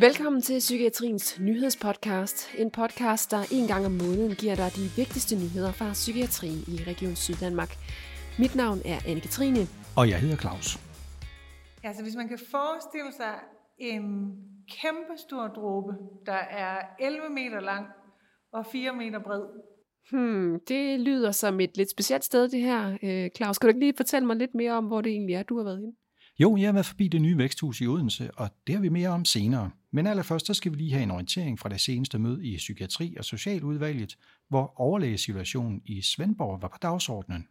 Velkommen til Psykiatriens nyhedspodcast. En podcast, der en gang om måneden giver dig de vigtigste nyheder fra psykiatrien i Region Syddanmark. Mit navn er Anne-Katrine. Og jeg hedder Claus. Ja, så hvis man kan forestille sig en kæmpe stor dråbe, der er 11 meter lang og 4 meter bred. Hmm, det lyder som et lidt specielt sted, det her. Øh, Claus, kan du ikke lige fortælle mig lidt mere om, hvor det egentlig er, du har været inde? Jo, jeg har været forbi det nye væksthus i Odense, og det har vi mere om senere. Men allerførst så skal vi lige have en orientering fra det seneste møde i Psykiatri- og Socialudvalget, hvor overlægesituationen i Svendborg var på dagsordenen.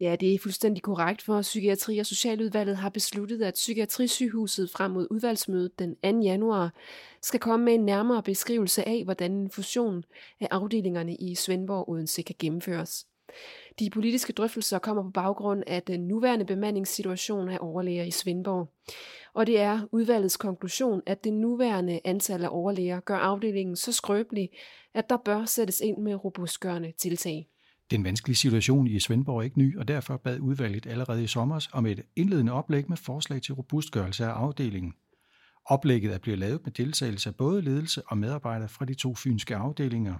Ja, det er fuldstændig korrekt, for Psykiatri- og Socialudvalget har besluttet, at Psykiatrisygehuset frem mod udvalgsmødet den 2. januar skal komme med en nærmere beskrivelse af, hvordan en fusion af afdelingerne i Svendborg Odense kan gennemføres. De politiske drøftelser kommer på baggrund af den nuværende bemandingssituation af overlæger i Svendborg. Og det er udvalgets konklusion, at det nuværende antal af overlæger gør afdelingen så skrøbelig, at der bør sættes ind med robustgørende tiltag. Den vanskelige situation i Svendborg er ikke ny, og derfor bad udvalget allerede i sommer om et indledende oplæg med forslag til robustgørelse af afdelingen. Oplægget er blevet lavet med deltagelse af både ledelse og medarbejdere fra de to fynske afdelinger.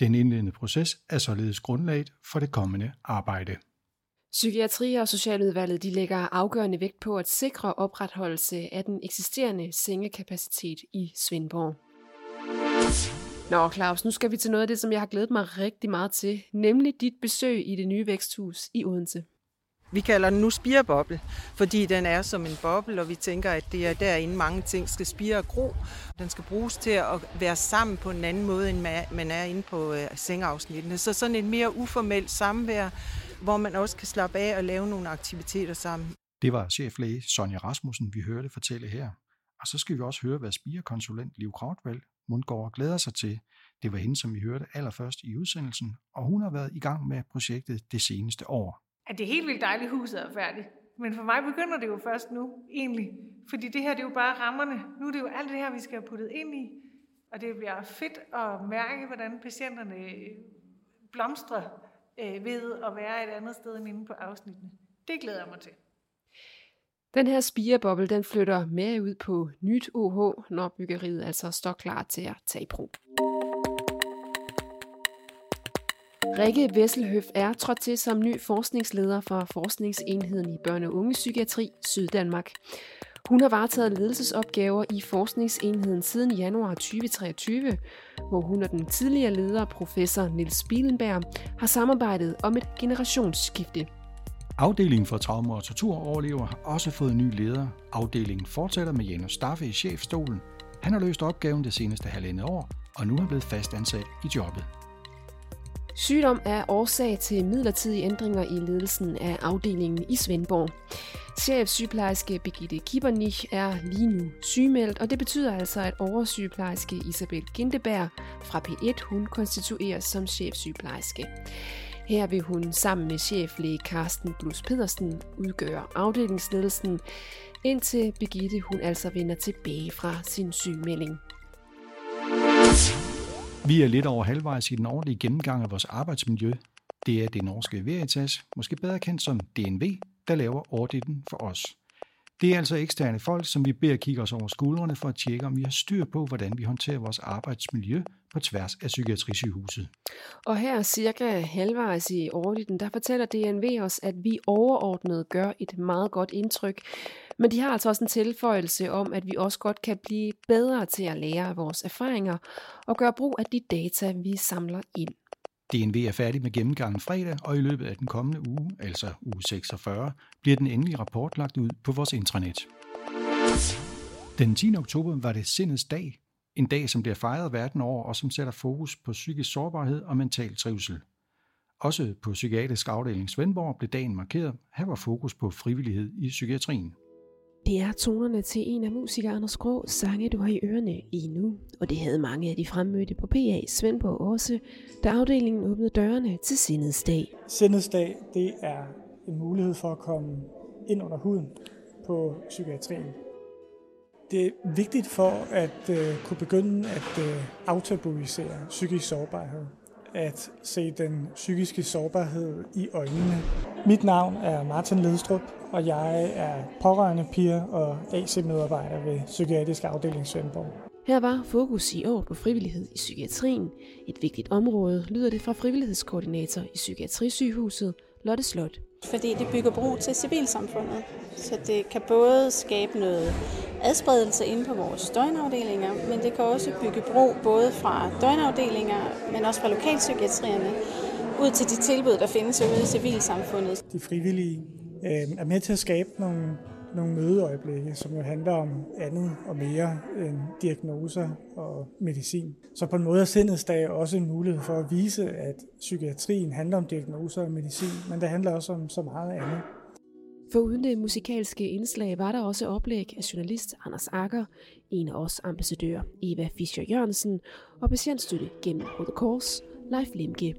Den indledende proces er således grundlaget for det kommende arbejde. Psykiatri- og Socialudvalget de lægger afgørende vægt på at sikre opretholdelse af den eksisterende sengekapacitet i Svendborg. Nå, Claus, nu skal vi til noget af det, som jeg har glædet mig rigtig meget til, nemlig dit besøg i det nye væksthus i Odense. Vi kalder den nu spireboble, fordi den er som en boble, og vi tænker, at det er derinde mange ting skal spire og gro. Den skal bruges til at være sammen på en anden måde, end man er inde på øh, sengeafsnittene. Så sådan et mere uformelt samvær, hvor man også kan slappe af og lave nogle aktiviteter sammen. Det var cheflæge Sonja Rasmussen, vi hørte fortælle her. Og så skal vi også høre, hvad spirekonsulent Liv Krautvalg Mundgaard glæder sig til. Det var hende, som vi hørte allerførst i udsendelsen, og hun har været i gang med projektet det seneste år. At det er helt vildt dejligt, huset er færdigt. Men for mig begynder det jo først nu, egentlig. Fordi det her, det er jo bare rammerne. Nu er det jo alt det her, vi skal have puttet ind i. Og det bliver fedt at mærke, hvordan patienterne øh, blomstrer øh, ved at være et andet sted end inde på afsnittene. Det glæder jeg mig til. Den her spireboble, den flytter med ud på nyt OH, når byggeriet altså står klar til at tage i brug. Rikke Vesselhøf er trådt til som ny forskningsleder for Forskningsenheden i Børne- og Ungepsykiatri Syddanmark. Hun har varetaget ledelsesopgaver i forskningsenheden siden januar 2023, hvor hun og den tidligere leder, professor Niels Spielenberg, har samarbejdet om et generationsskifte. Afdelingen for traume- og torturoverlever har også fået en ny leder. Afdelingen fortsætter med Janus Staffe i chefstolen. Han har løst opgaven det seneste halvandet år, og nu er blevet fastansat i jobbet. Sygdom er årsag til midlertidige ændringer i ledelsen af afdelingen i Svendborg. Chefsygeplejerske Birgitte Kibernich er lige nu sygemeldt, og det betyder altså, at oversygeplejerske Isabel Gindeberg fra P1 hun konstitueres som chefsygeplejerske. Her vil hun sammen med cheflæge Carsten Blus Pedersen udgøre afdelingsledelsen, indtil Birgitte hun altså vender tilbage fra sin sygemelding. Vi er lidt over halvvejs i den årlige gennemgang af vores arbejdsmiljø. Det er det norske Veritas, måske bedre kendt som DNV, der laver auditen for os. Det er altså eksterne folk, som vi beder kigge os over skuldrene for at tjekke, om vi har styr på, hvordan vi håndterer vores arbejdsmiljø på tværs af psykiatrisygehuset. Og her cirka halvvejs i auditen, der fortæller DNV os, at vi overordnet gør et meget godt indtryk, men de har altså også en tilføjelse om, at vi også godt kan blive bedre til at lære af vores erfaringer og gøre brug af de data, vi samler ind. DNV er færdig med gennemgangen fredag, og i løbet af den kommende uge, altså uge 46, bliver den endelige rapport lagt ud på vores intranet. Den 10. oktober var det Sindets Dag, en dag, som bliver fejret verden over og som sætter fokus på psykisk sårbarhed og mental trivsel. Også på psykiatrisk afdeling Svendborg blev dagen markeret. Her var fokus på frivillighed i psykiatrien. Det er tonerne til en af musikere Anders Grå sange, du har i ørerne lige nu. Og det havde mange af de fremmødte på PA Svendborg også, da afdelingen åbnede dørene til Sindets Dag. Sindets Dag, det er en mulighed for at komme ind under huden på psykiatrien. Det er vigtigt for at øh, kunne begynde at uh, aftabuisere psykisk sårbarhed. At se den psykiske sårbarhed i øjnene. Mit navn er Martin Ledstrup, og jeg er pårørende piger og AC-medarbejder ved Psykiatrisk Afdeling Svendborg. Her var fokus i år på frivillighed i psykiatrien. Et vigtigt område lyder det fra frivillighedskoordinator i Psykiatrisygehuset, Lotte Slot. Fordi det bygger bro til civilsamfundet. Så det kan både skabe noget adspredelse inde på vores døgnafdelinger, men det kan også bygge bro både fra døgnafdelinger, men også fra lokalpsykiatrierne, ud til de tilbud, der findes ude i civilsamfundet. De frivillige øh, er med til at skabe nogle nogle mødeøjeblikke, som jo handler om andet og mere end diagnoser og medicin. Så på en måde er sindets dag også en mulighed for at vise, at psykiatrien handler om diagnoser og medicin, men det handler også om så meget andet. For uden det musikalske indslag var der også oplæg af journalist Anders Akker, en af os ambassadører Eva Fischer Jørgensen og patientstøtte gennem Røde Kors, Leif Lemke.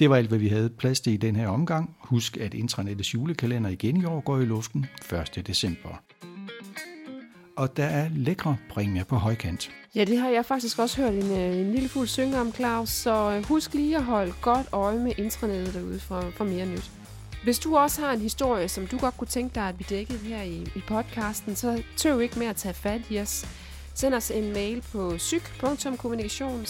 Det var alt, hvad vi havde plads til i den her omgang. Husk, at intranettets julekalender igen i år går i luften 1. december. Og der er lækre præmier på højkant. Ja, det har jeg faktisk også hørt en, øh, en lille fuld synge om, Claus. Så øh, husk lige at holde godt øje med intranettet derude for, for mere nyt. Hvis du også har en historie, som du godt kunne tænke dig, at vi dækkede her i, i podcasten, så tøv ikke med at tage fat i os. Send os en mail på syg.kommunikation